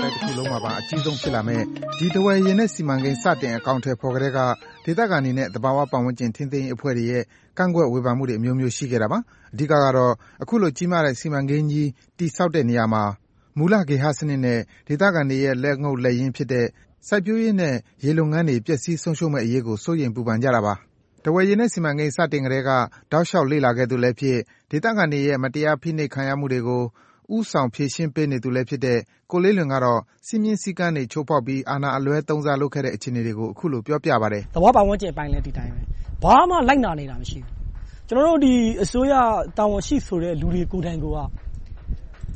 တိုင်းတခုလုံးမှာပါ အကြီးဆုံးဖြစ်လာမယ့် ဒီ ထားဝယ်ရေနက်စီမံကိန်း စတင်အကောင်အထည်ဖော်ကတည်းက ဒေသခံတွေနဲ့ သဘာဝပတ်ဝန်းကျင် ထိန်းသိမ်းရေးအဖွဲ့တွေရဲ့ ကန့်ကွက်ဝေဖန်မှုတွေ အမျိုးမျိုး ရှိခဲ့တာပါ။အဓိကကတော့ အခုလို ကြီးမားတဲ့ စီမံကိန်းကြီး တည်ဆောက်တဲ့နေရာမှာ မူလ ဂေဟစနစ်နဲ့ ဒေသခံတွေရဲ့ လက်ငုပ်လက်ရင်းဖြစ်တဲ့ စိုက်ပျိုးရေးနဲ့ ရေလုပ်ငန်းတွေ ပျက်စီးဆုံးရှုံးမယ့်အရေးကို စိုးရိမ် ပူပန်ကြတာပါ။ထားဝယ်ရေနက်စီမံကိန်း စတင်ကတည်းက တောက်လျှောက် လေ့လာခဲ့သူလည်းဖြစ်၊ဒေသခံတွေရဲ့ မတရား ဖိနှိပ်ခံရမှုတွေကို ဦးဆောင်ဖြေရှင်းပေးနေသူလည်းဖြစ်တဲ့ ကိုလေးလွင်ကတော့ စည်းမျဉ်းစည်းကမ်းတွေ ချိုးဖောက်ပြီး အာဏာအလွဲသုံးစားလုပ်ခဲ့တဲ့ အခြေအနေတွေကို အခုလို ပြောပြပါတယ်။“သဘာဝပတ်ဝန်းကျင်အပိုင်းလည်း ဒီအတိုင်းပဲ။ဘာမှလိုက်နာနေတာ မရှိဘူး။ကျနော်တို့အစိုးရတာဝန်ရှိဆိုတဲ့ လူတွေကိုယ်တိုင်ကိုက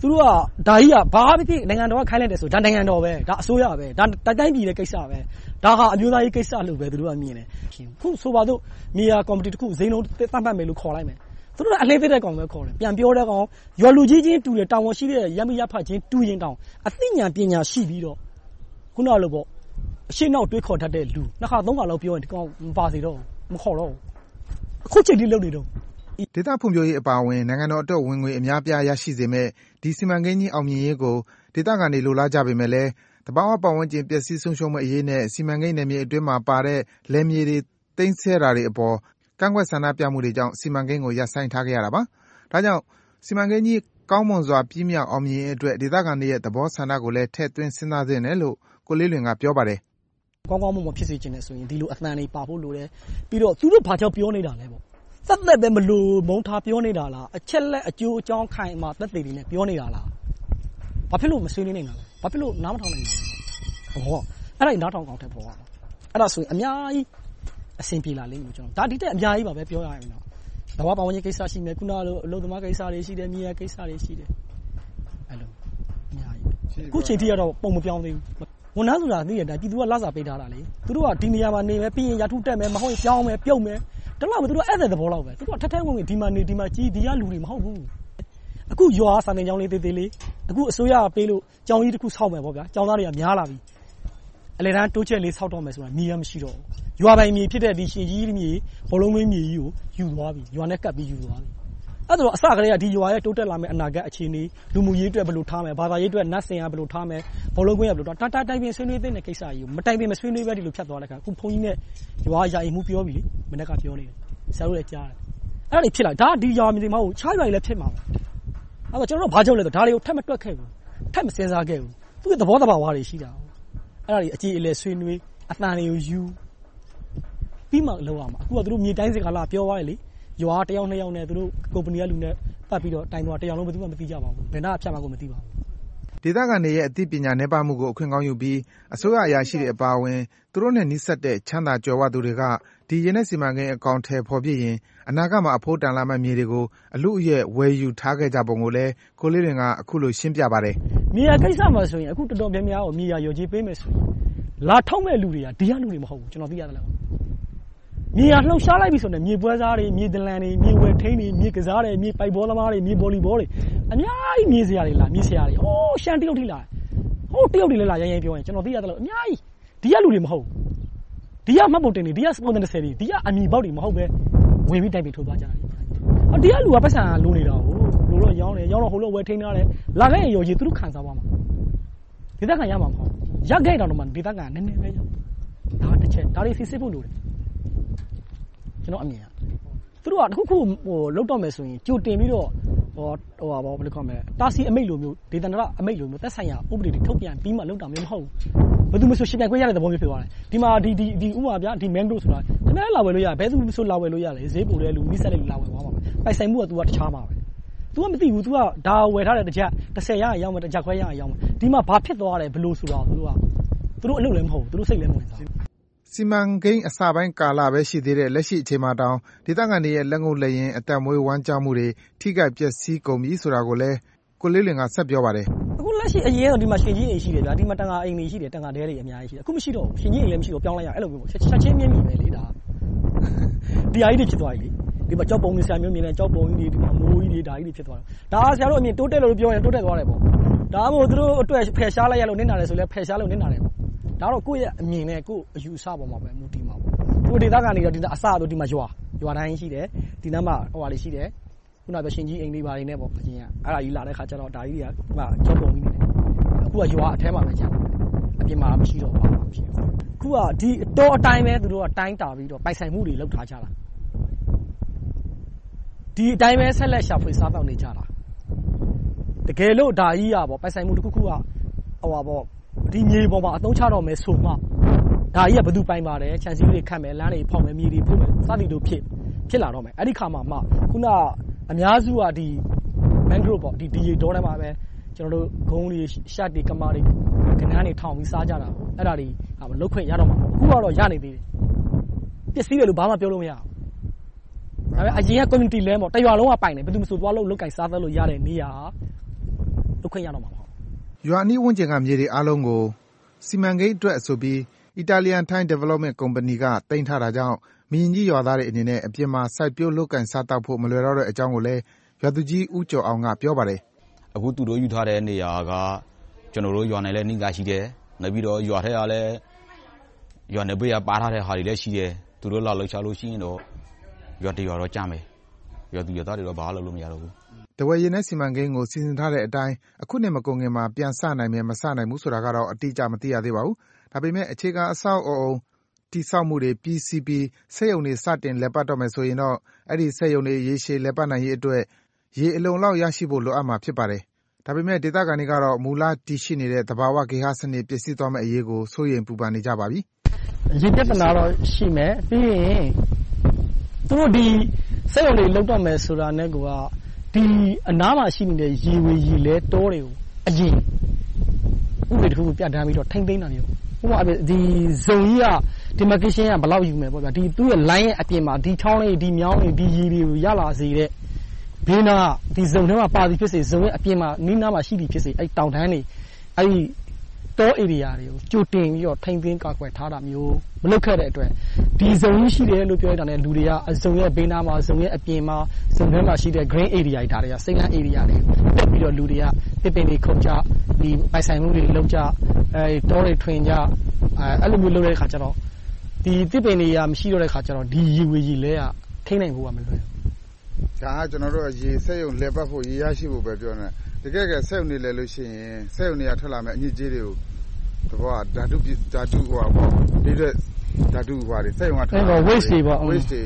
သူတို့က ဒါကြီးက ဘာပဲဖြစ်ဖြစ် နိုင်ငံတော်က ခိုင်းလိုက်တယ်ဆိုရင်ဒါနိုင်ငံတော်ပဲ၊ဒါအစိုးရပဲ၊ဒါတိုင်းပြည်ရဲ့ကိစ္စပဲ။ဒါဟာ အမျိုးသားရေးကိစ္စလို့ပဲ သူတို့ကမြင်တယ်။အခုဆိုပါစို့ မြေယာကော်မတီတခု ဈေးနှုန်းသတ်မှတ်မယ်လို့ ခေါ်လိုက်မယ်။ သူတို့ကအလျှင်းသေးတဲ့ကောင်ပဲခေါ်တယ်။ပြန်ပြောတဲ့ကောင်ကရွာလူကြီးချင်းတူတယ်။တာဝန်ရှိတဲ့ရပ်မိရပ်ဖချင်းတူရင်တောင်အသိဉာဏ်ပညာရှိပြီးတော့ခုနလိုအရှေ့အနောက်တွေးခေါ်တတ်တဲ့လူနှစ်ခါသုံးခါလောက်ပြောရင်ဒီကောင်မပါစေတော့ဘူး။မခေါ်တော့ဘူး။အခုချိန်ထိလုပ်နေတုန်း။”ဒေသဖွံ့ဖြိုးရေးအပါအဝင်နိုင်ငံတော်အတွက်ဝင်ငွေအများအပြားရရှိစေမယ့်ဒီစီမံကိန်းကြီးအောင်မြင်ရေးကိုဒေသခံတွေလိုလားကြပေမယ့်လည်းသဘာဝပတ်ဝန်းကျင်ပျက်စီးဆုံးရှုံးမယ့်အရေးနဲ့စီမံကိန်းနယ်မြေအတွင်းမှာပါတဲ့လယ်မြေတွေသိမ်းဆည်းတာတွေအပေါ် ကန့်ကွက်ဆန္ဒပြမှုတွေကြောင့် စီမံကိန်းကို ရပ်ဆိုင်းထားခဲ့ရတာပါ။ဒါကြောင့် စီမံကိန်းကြီး ကောင်းမွန်စွာ ပြီးမြောက် အောင်မြင်ရေးအတွက် ဒေသခံတွေရဲ့ သဘောဆန္ဒကိုလည်း ထည့်သွင်း စဉ်းစားသင့်တယ်လို့ ကိုလေးလွင်က ပြောပါတယ်။“ကောင်းကောင်းမွန်မွန်ဖြစ်စေချင်တယ်ဆိုရင် ဒီလိုအသံတွေပါဖို့လိုတယ်။ပြီးတော့ သူတို့ ဘာကြောင့်ပြောနေတာလဲပေါ့။သက်သက်ပဲ မလိုမုန်းထား ပြောနေတာလား။အချက်အလက် အကျိုးအကြောင်းခိုင်မာ သက်သေတွေနဲ့ ပြောနေတာလား။ဘာဖြစ်လို့ မဆွေးနွေးနိုင်တာလဲ။ဘာဖြစ်လို့ နားမထောင်နိုင်တာလဲ။အဲဒါတွေ နားထောင် အကောင်အထည်ဖော်ရမယ်။အဲဒါဆိုရင် အများကြီး အဆင်ပြေလာလိမ့်မယ်။ဒါဒီထက်အများကြီးပါပဲပြောရရင်တော့။သဘာဝပတ်ဝန်းကျင်ကိစ္စရှိမယ်။ခုနကလိုအလုပ်သမားကိစ္စတွေရှိတယ်။မြေယာကိစ္စတွေရှိတယ်။အဲလိုအများကြီး။အခုချိန်ထိကတော့ပုံမပြောင်းသေးဘူး။ဝန်ထမ်းဆိုတာသိတဲ့အတိုင်းပြည်သူကလစာပေးထားတာလေ။သူတို့ကဒီနေရာမှာနေမယ်။ပြီးရင်ရာထူးတက်မယ်။မဟုတ်ရင်ပြောင်းမယ်၊ပြုတ်မယ်။ဒီလောက်ပဲသူတို့ဧည့်သည်သဘောလောက်ပဲ။သူတို့ကထဲထဲဝင်ဝင်ဒီမှာနေ၊ဒီမှာကြီးဒီကလူတွေမဟုတ်ဘူး။အခုရွာကစာသင်ကျောင်းလေးသေးသေးလေးအခုအစိုးရကပေးလို့ကျောင်းကြီးတခုဆောက်မယ်ပေါ့ဗျာ။ကျောင်းသားတွေကများလာပြီ။အလယ်တန်းတိုးချဲ့လေးဆောက်တော့မယ်ဆိုတာမြေကမရှိတော့ဘူး။ ရွာပိုင်မြေဖြစ်တဲ့ဒီရှင်ကြီးမြေ၊ဘောလုံးကွင်းမြေကြီးကို ယူသွားပြီ။ရွာနဲ့ကပ်ပြီး ယူသွားပြီ။အဲဒီတော့အစကတည်းက ဒီရွာရဲ့ တိုးတက်လာမယ့် အနာဂတ်အခြေအနေ၊လူမှုရေးအတွက် ဘယ်လိုထားမယ်။ဘာသာရေးအတွက် နတ်စင်က ဘယ်လိုထားမယ်။ဘောလုံးကွင်းက ဘယ်လိုထားမယ်။ဒါ တိုင်ပင်ဆွေးနွေးသင့်တဲ့ကိစ္စကြီး။မတိုင်ပင် မဆွေးနွေးဘဲ ဒီလိုဖြတ်သွားတဲ့အခါ အခု ဘုန်းကြီးနဲ့ ရွာက ရာအိမ်မှူးပြောပြီလေ။မနက်က ပြောနေတယ်။ဆရာတို့လည်း ကြားတယ်။အဲဒါတွေ ဖြစ်လာပြီ။ဒါက ဒီရွာတင်မဟုတ်ဘူး။တခြားရွာတွေလည်း ဖြစ်မှာပဲ။ကျနော်တို့ကဘာကြောင့်လဲဆိုတော့ ဒါတွေကိုထည့်မတွက်ခဲ့ဘူး။ထည့်မစဉ်းစားခဲ့ဘူး။သူ့ရဲ့ သဘောသဘာဝတွေ ရှိတာ။အဲဒါတွေအကျေအလည် ဆွေးနွေး။အသံတွေကိုယူ ပြီးမှလုပ်ရမှာ။အခုကသူတို့မြေတိုင်းစေကာလကပြောသွားတယ်လေ။ရွာကတယောက်နှစ်ယောက်နဲ့ကုမ္ပဏီကလူနဲ့ပတ်ပြီးတော့တိုင်သွားတာတရွာလုံးဘယ်သူမှမသိကြပါဘူး။ဘယ်နားကဖြတ်မှန်းကိုမသိပါဘူး။”ဒေသခံတွေရဲ့အသိပညာနည်းပါးမှုကိုအခွင့်ကောင်းယူပြီးအစိုးရအရာရှိတွေအပါအဝင်သူတို့နဲ့နီးစပ်တဲ့ချမ်းသာကြွယ်ဝသူတွေကဒီရေနက်စီမံကိန်းအကောင်အထည်ဖော်ဖြစ်ရင်အနာဂတ်မှာအဖိုးတန်လာမယ့်မြေတွေကိုအလုအယက်ဝယ်ယူထားခဲ့ကြပုံကိုလည်းကိုလေးလွင်ကအခုလိုရှင်းပြပါတယ်။“မြေယာကိစ္စမှာဆိုရင်အခုတော်တော်များများကိုမြေယာလျော်ကြေးပေးမယ်ဆိုရင်လာထုတ်မယ့်လူတွေကဒီကလူတွေမဟုတ်ဘူး။ကျနော်သိရသလောက်။ မြေယာလှုပ်ရှားလိုက်ပြီဆိုရင်မြေပွဲစားတွေ၊မြေဒလန်တွေ၊မြေဝယ်ထိန်းတွေ၊မြေကစားတယ်။မြေပိုက်ဘောသမားတွေ၊မြေဗော်လီဘောတွေအများကြီးမြေဆရာတွေလာတယ်။ဟိုးရှမ်းတရုတ်ထိလာတယ်။ဟိုးတရုတ်တွေလည်းလာတယ်ရိုင်းရိုင်းပြောရင်ကျနော်သိရသလောက်အများကြီး။ဒီကလူတွေမဟုတ်ဘူး။ဒီကမှတ်ပုံတင်တွေ၊ဒီကစပေါ်ဆန်တွေ၊ဒီကအမည်ပေါက်တွေမဟုတ်ဘဲဝင်ပြီးတိုင်ပင်ထုတ်သွားကြတာ။ဒီကလူကပိုက်ဆံလိုနေတာကို။လိုတော့ရောင်းတယ်။ရောင်းတော့ဟိုလိုဝယ်ထိန်းထားတယ်။လာခဲ့ရင်လျော်ကြေးသူတို့ခံစားသွားမှာ။ဒေသခံရမှာမဟုတ်ဘူး။ရခဲ့ရင်တောင်မှဒေသခံကနည်းနည်းပဲရမှာ။ဒါကတချက်။ဒါတွေစိစစ်ဖို့လိုတယ်။ ကျနော့်အမြင်က။သူတို့ကတခုခုလုပ်တော့မယ်ဆိုရင်ကြိုတင်ပြီးတော့တားဆီးအမိန့်လိုမျိုး၊ဒေသန္တရအမိန့်လိုမျိုးသက်ဆိုင်ရာဥပဒေတွေထုတ်ပြန်ပြီးမှလုပ်တာမျိုးမဟုတ်ဘူး။ဘယ်သူမဆိုယှဉ်ပြိုင်ခွင့်ရတဲ့သဘောမျိုးဖြစ်သွားတယ်။ဒီမှာဥပမာ Mangrove ဆိုတာခင်ဗျားလည်းလာဝယ်လို့ရတယ်။ဘယ်သူမဆိုလာဝယ်လို့ရတယ်။ဈေးပိုတဲ့လူ၊နီးစပ်တဲ့လူလာဝယ်သွားမှာပဲ။ပိုင်ဆိုင်မှုကတခြားမှာပဲ။သူကမသိဘူး။ဒါကိုဝယ်ထားတယ်။တကျပ်တစ်ဆယ်ရရင်ရောင်းမယ်။တစ်ကျပ်ခွဲရရင်ရောင်းမယ်။ဒီမှာဘာဖြစ်သွားတယ်။ဘယ်လိုဆိုတာကိုသူတို့အလုပ်လည်းမဟုတ်ဘူး။သူတို့စိတ်လည်းမဝင်စားဘူး။” စီမံကိန်းအစပိုင်းကာလပဲ ရှိသေးတဲ့ လက်ရှိအချိန်မှာတောင် ဒေသခံတွေရဲ့ လက်ငုပ်လက်ရင်း အသက်မွေးဝမ်းကျောင်းမှုတွေ ထိခိုက်ပျက်စီးကုန်ပြီဆိုတာကိုလည်း ကိုလေးလွင်က ဆက်ပြောပါတယ်။“အခုလက်ရှိ အရင်ကဒီမှာရှင်ကြီးအိမ်ရှိတယ်။ဒီမှာ တံငါအိမ်တွေရှိတယ်။တံငါတဲတွေ အများကြီးရှိတယ်။အခုမရှိတော့ဘူး။ရှင်ကြီးအိမ်လည်း မရှိတော့ဘူး။ပြောင်းလိုက်ရတယ်။ချက်ချင်း မျက်မြင်ပဲလေ။ဒါက ဒီဟာကြီးတွေ ဖြစ်သွားပြီလေ။ဒီမှာ ကျောက်ပုံတွေ ဆရာမျိုးမြင်လိုက်ရင်ကျောက်ပုံကြီးတွေ၊အမိုးကြီးတွေ ဒါကြီးတွေ ဖြစ်သွားတယ်။ဒါက ဆရာတို့အမြင် တိုးတက်တယ်လို့ ပြောရင် တိုးတက်သွားတယ်ပေါ့။ဒါမှမဟုတ် သူတို့အတွက် ဖယ်ရှားလိုက်ရလို့ နစ်နာတယ်ဆိုလည်း ဖယ်ရှားလို့ နစ်နာတယ်ပေါ့။ ဒါကတော့ ကိုယ့်ရဲ့အမြင်နဲ့ ကိုယ့်အယူအဆပေါ်မှာပဲ မူတည်မှာပေါ့။အခုဒေသခံတွေအစကဒီမှာရွာ။ရွာတိုင်းရှိတယ်။ဒီနားမှာ ရှင်ကြီးအိမ်တွေ ဘာတွေနဲ့ပေါ့။အဲဒါကြီးလာတဲ့အခါကျတော့ ဒါကြီးတွေက ကျောက်ပုံကြီးတွေ။အခုက ရွာအထဲမှာပဲ ကျန်တယ် အပြင်မှာ မရှိတော့ပါဘူးဖြစ်အခုက ဒီတောအတိုင်းပဲ သူတို့က တိုင်းတာပြီးတော့ ပိုင်ဆိုင်မှုတွေ လုပ်ထားကြတာ ဒီအတိုင်းပဲ ဆက်လက်ရှာဖွေစားတောက်နေကြတာ တကယ်လို့ ဒါကြီးရပေါ့ပိုင်ဆိုင်မှုတစ်ခုခုကဟိုပါပေါ့ ဒီမြေပေါ်မှာအသုံးချတော့မယ်ဆိုမှဒါကြီးကဘယ်သူပိုင်ပါတယ်ခြံစည်းတွေခတ်မယ်လမ်းတွေဖောက်မယ်မြေတွေဖုတ်မယ်စသည်တို့ဖြစ်ဖြစ်လာတော့မယ်အဲ့ဒီခါမှာမှခုနအများစုကဒီ mangrove ပေါ့ဒီဒီဒေါ်ထဲမှာပဲကျွန်တော်တို့ဂုံးတွေရှက်တွေကမာတွေကနန်းတွေထောင်ပြီးစားကြတာအဲ့ဒါတွေလုတ်ခွင့်ရတော့မှာအခုကတော့ရနေသေးတယ်ပစ္စည်းတွေလို့ဘာမှပြောလို့မရဘူးဒါပေမဲ့အရင်က community land ပေါ့တရွာလုံးကပိုင်တယ်ဘယ်သူမှမဆိုသွားလို့လုတ်ကင်စားသလို့ရတဲ့နေရာလုတ်ခွင့်ရတော့မှာမဟုတ် ရွာအနီးဝန်းကျင်က မြေတွေအားလုံးကို စီမံကိန်းအတွက်ဆိုပြီး Italian Thai Development Company က သိမ်းထားတာကြောင့်မရင်ကြီးရွာသားတွေအနေနဲ့ အပြင်မှာ စိုက်ပျိုး လုပ်ကိုင်စားသောက်ဖို့ မလွယ်တော့တဲ့အကြောင်းကိုလည်း ရွာသူကြီး ဦးကျော်အောင်က ပြောပါတယ်။“အခု သူတို့ယူထားတဲ့နေရာက ကျနော်တို့ရွာနဲ့လည်း နီးကပ်ရှိတယ်။နောက်ပြီးတော့ ရွာထဲကလည်း ရွာနံဘေးကပါထားတဲ့ဟာတွေလည်း ရှိတယ်။သူတို့ လာလှုပ်ရှားလို့ရှိရင်တော့ ရွာတရွာတော့ ကျမယ်။ရွာသူရွာသားတွေတော့ ဘာမှလုပ်လို့ မရတော့ဘူး။” ထားဝယ်ရေနက်စီမံကိန်းကို စီစဉ်ထားတဲ့အတိုင်း အခုနှစ်မကုန်ခင်မှာ ပြန်စနိုင်မယ်၊မစနိုင်ဘူးဆိုတာကတော့ အတိအကျ မသိရသေးပါဘူး။ဒါပေမဲ့အခြေခံအဆောက်အအုံ တည်ဆောက်မှုတွေ ပြီးစီးပြီး စက်ရုံတွေ စတင်လည်ပတ်တော့မယ်ဆိုရင်တော့ အဲဒီစက်ရုံတွေ ရေရှည် လည်ပတ်နိုင်ရေးအတွက် ရေအလုံအလောက် ရရှိဖို့ လိုအပ်မှာ ဖြစ်ပါတယ်။ဒါပေမဲ့ဒေသခံတွေကတော့ မူလတည်ရှိနေတဲ့ သဘာဝဂေဟစနစ် ပျက်စီးသွားမယ့်အရေးကို စိုးရိမ် ပူပန်နေကြပါပြီ။ရေပြဿနာတော့ ရှိမယ်။ပြီးရင် သူတို့ ဒီစက်ရုံတွေ လုပ်တော့မယ်ဆိုတာနဲ့ကိုက ဒီအနားမှာရှိနေတဲ့ ရေဝေရေလဲတောတွေကို အရင် ဥပဒေတစ်ခုခု ပြဋ္ဌာန်းပြီးတော့ ထိန်းသိမ်းတာမျိုး ဥပမာဒီဇုံကြီးက demarcation က ဘယ်လောက်ယူမယ်ပေါ့ဗျာဒီသူ့ရဲ့ line ရဲ့အပြင်မှာ ဒီချောင်းလေးဒီမြောင်းလေးဒီရေတွေကို ရလာစေတဲ့ ဘေးနားဒီဇုံထဲမှာပါသည်ဖြစ်စေ ဇုံရဲ့အပြင်မှာနီးနားမှာ ရှိသည်ဖြစ်စေ အဲ့တောင်တန်းတွေ အဲ့တော area တွေကိုကြိုတင်ပြီးတော့ထိမ့်သိမ်းကာကွယ်ထားတာမျိုးမလုပ်ခဲ့တဲ့အတွက်ဒီဇုံကြီးရှိတယ်လို့ပြောရတာနဲ့လူတွေကအဇုံရဲ့ဘေးနားမှာဇုံရဲ့အပြင်မှာဇုံထဲမှာရှိတဲ့ green area တွေဒါတွေကစိတ်လန်း area တွေတက်ပြီးတော့လူတွေကပင်ပင်တွေခုတ်ကြဒီပိုင်ဆိုင်မှုတွေလုပ်ကြအဲတောတွေထွင်ကြအဲအဲ့လိုမျိုးလုပ်တဲ့အခါကျတော့ဒီတစ်ပင်တွေကမရှိတော့တဲ့အခါကျတော့ဒီရေဝေရေလဲကထိနိုင်ဖို့ကမလွယ်ဘူးဒါကကျွန်တော်တို့ရေစက်ရုံလဲပတ်ဖို့ရေရရှိဖို့ပဲပြောနေတ ကယ်ကစက်ရုံတွေလဲလို့ရှိရင်စက်ရုံတွေကထွက်လာမယ့်အညစ်အကြေးတွေကိုတဘောဓာတုဓာတုဟိုပါပေါ့ဒီတဲ့ဓာတုဟိုပါတွေစက်ရုံကထွက်လာ waste တွေပေါ့ waste တွေ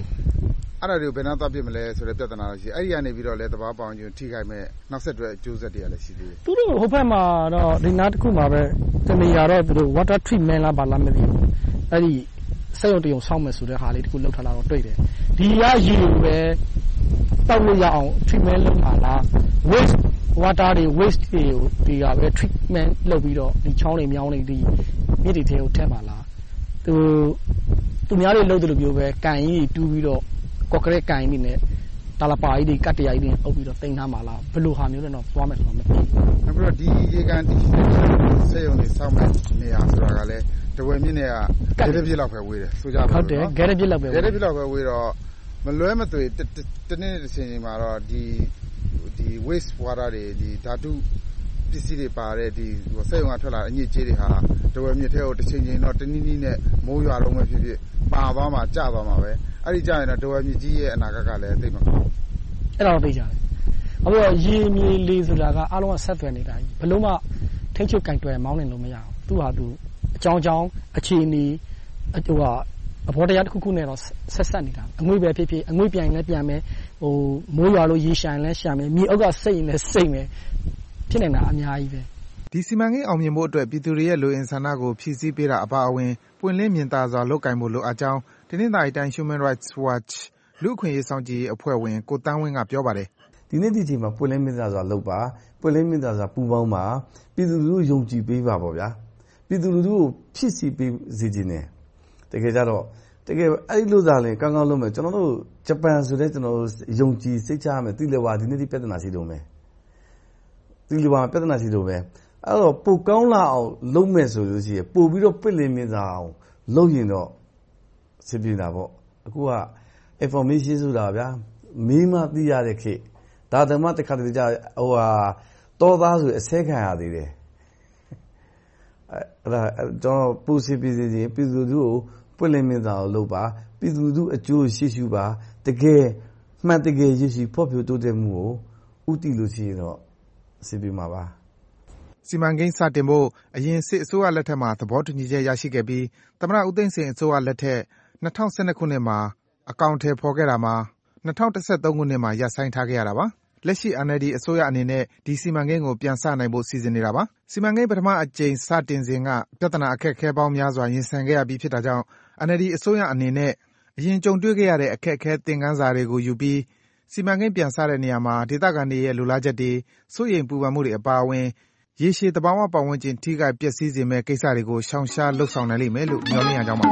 အဲ့ဒါတွေကိုဘယ်နှသွားပြစ်မလဲဆိုတဲ့ပြဿနာရှိအဲ့ဒီကနေပြီးတော့လဲတဘာပေါင်းချင်းထိခိုက်မဲ့နောက်ဆက်တွဲအကျိုးဆက်တွေကလည်းရှိသေးတယ်သူတို့ဟိုဘက်မှာတော့ဒီနားတစ်ခုမှာပဲတနေရာတော့သူတို့ water treatment လားဘာလားမသိဘူးအဲ့ဒီစက်ရုံတရုံဆောက်မယ်ဆိုတဲ့ဟာလေးတစ်ခုလောက်ထားလာတော့တွေ့တယ်ဒီရရေကိုပဲတောက်လို့ရအောင် treatment လုပ်ပါလား waste water တွေ waste တွေကိုဒီကပဲ treatment လုပ်ပြီးတော့ဒီချောင်းတွေမြောင်းတွေဒီမြစ်တွေထဲကိုထည့်ပါလားသူသူများတွေလုပ်တယ်လို့ပြောပဲကန်ကြီးတူးပြီးတော့ကော့ကရက်ကန်ကြီးနဲ့တာလပါကြီးတွေကတ်တရာကြီးတွေအုပ်ပြီးတော့တင်ထားမှာလားဘယ်လိုဟာမျိုးလဲတော့သွားမယ်ဆိုတော့မသိဘူးနောက်ပြီးတော့ဒီရေကန်တည်ရှိတဲ့စက်ရုံတွေဆောက်မဲ့နေရာဆိုတာကလည်းတဝယ်မြင့်နဲ့ကဂဲရပြစ်လောက်ပဲဝေးတယ်ဆိုကြပါဟုတ်တယ်ဂဲရပြစ်လောက်ပဲဂဲရပြစ်လောက်ပဲဝေးတော့မလွဲမသွေတနေ့တစ်ချိန်မှာတော့ဒီဒီ waste water တွေဒီဓာတုပစ္စည်းတွေပါတဲ့ဒီစက်ရုံကထွက်လာတဲ့ အညစ်အကြေးတွေဟာတဝယ်မြစ်ထဲကိုတစ်ချိန်ချိန်တော့ တနည်းနည်းနဲ့ မိုးရွာတော့မှဖြစ်ဖြစ် ပါသွားမှာ ကျသွားမှာပဲ အဲ့ဒီကျရင်တော့တဝယ်မြစ်ကြီးရဲ့ အနာဂတ်ကလည်း သိမကောင်းအဲ့ဒါတော့သိကြတယ်အခုတော့ ရေ မြေ လေ ဆိုတာက အားလုံးက ဆက်သွယ်နေတာကြီးဘလို့မှ ထိတ်ချုပ်ကင်တွယ် မောင်းနေလို့ မရဘူး သူ့ဟာသူ အကြောင်းကြောင်း အခြေအနေ ဟိုဟာအဘောတရားတစ်ခုခုနဲ့တော့ဆက်ဆက်နေတာအငွေ့ပဲဖြစ်ဖြစ်အငွေ့ပြန်လည်းပြန်မယ်ဟိုမိုးရွာလို့ရေရှိုင်လည်းရှာမယ်မြေအောက်ကစိတ်ရင်လည်းစိတ်မယ်ဖြစ်နေတာအများကြီးပဲဒီစီမံကိန်းအောင်မြင်ဖို့အတွက်ပြည်သူတွေရဲ့လိုအင်ဆန္ဒကိုဖြည့်ဆည်းပေးတာအပါအဝင်ပွင့်လင်းမြင်သာစွာလုပ်ကိုင်ဖို့လိုအပ်ကြောင်းတနင်္သာရီတိုင်း Human Rights Watch လူ့အခွင့်အရေးစောင့်ကြည့်ရေးအဖွဲ့ဝင်ကိုသန်းဝင်းကပြောပါတယ်။ဒီနေ့ဒီအချိန်မှာပွင့်လင်းမြင်သာစွာလုပ်ပါ။ပွင့်လင်းမြင်သာစွာပူးပေါင်းပါ။ပြည်သူလူထုယုံကြည်ပေးပါ။ပြည်သူလူထုကိုဖြည့်ဆည်းပေးစေချင်တယ်။ တကယ်ကြတော့အဲဒီလိုသာကောင်းကောင်းလုပ်မယ်။ကျနော်တို့ဂျပန်ဆိုလည်းယုံကြည်စိတ်ချရမယ်။သီလဝါဒီနေ့အထိပြဿနာရှိတုန်းပဲ။သီလဝါမှာပြဿနာရှိတုန်းပဲ။အဲဒီတော့ပိုကောင်းလာအောင်လုပ်မယ်ဆိုရင်ပိုပြီးတော့ပွင့်လင်းမြင်သာအောင်လုပ်ရင်တော့အဆင်ပြေတာပေါ့။အခုက Information ဆိုတာမေးမှသိရတဲ့ခေတ်။ဒါတောင်မှတခါတလေကျတောသားဆိုအဆဲခံရသေးတယ်။ ကျနော်ပိုအဆင်ပြေစေချင်ရင်ပြည်သူလူထုကိုပွင့်လင်းမြင်သာအောင်လုပ်ပါ။ပြည်သူလူထုအကျိုးကိုရှေ့ရှုပါ။တကယ်အမှန်တကယ်ရေရှည်ဖွံ့ဖြိုးတိုးတက်မှုကိုဦးတည်လို့ရှိရင်တော့အဆင်ပြေမှာပါစီမံကိန်းစတင်ဖို့အရင်စစ်အစိုးရလက်ထက်မှာသဘောတူညီချက်ရရှိခဲ့ပြီးသမ္မတဦးသိန်းစိန်အစိုးရလက်ထက်၂၀၁၂ခုနှစ်မှာအကောင်အထည်ဖော်ခဲ့တာမှာ၂၀၁၃ခုနှစ်မှာရပ်ဆိုင်းထားခဲ့ရတာပါ။ လက်ရှိ NLD အစိုးရအနေနဲ့ ဒီစီမံကိန်းကို ပြန်စနိုင်ဖို့ စီစဉ်နေတာပါ။စီမံကိန်း ပထမအကြိမ် စတင်စဉ်က ပြဿနာအခက်အခဲပေါင်းများစွာ ရင်ဆိုင်ခဲ့ရပြီးဖြစ်တာကြောင့် NLD အစိုးရအနေနဲ့ အရင်ကြုံတွေ့ခဲ့ရတဲ့ အခက်အခဲ သင်ခန်းစာတွေကိုယူပြီး စီမံကိန်းပြန်စတဲ့နေရာမှာ ဒေသခံတွေရဲ့ လိုလားချက်တွေ၊စိုးရိမ်ပူပန်မှုတွေအပါအဝင် ရေရှည် သဘာဝပတ်ဝန်းကျင် ထိခိုက်ပျက်စီးစေမယ့် ကိစ္စတွေကို ရှောင်ရှား လုပ်ဆောင်နိုင်လိမ့်မယ်လို့ မျှော်လင့်ရကြောင်းပါ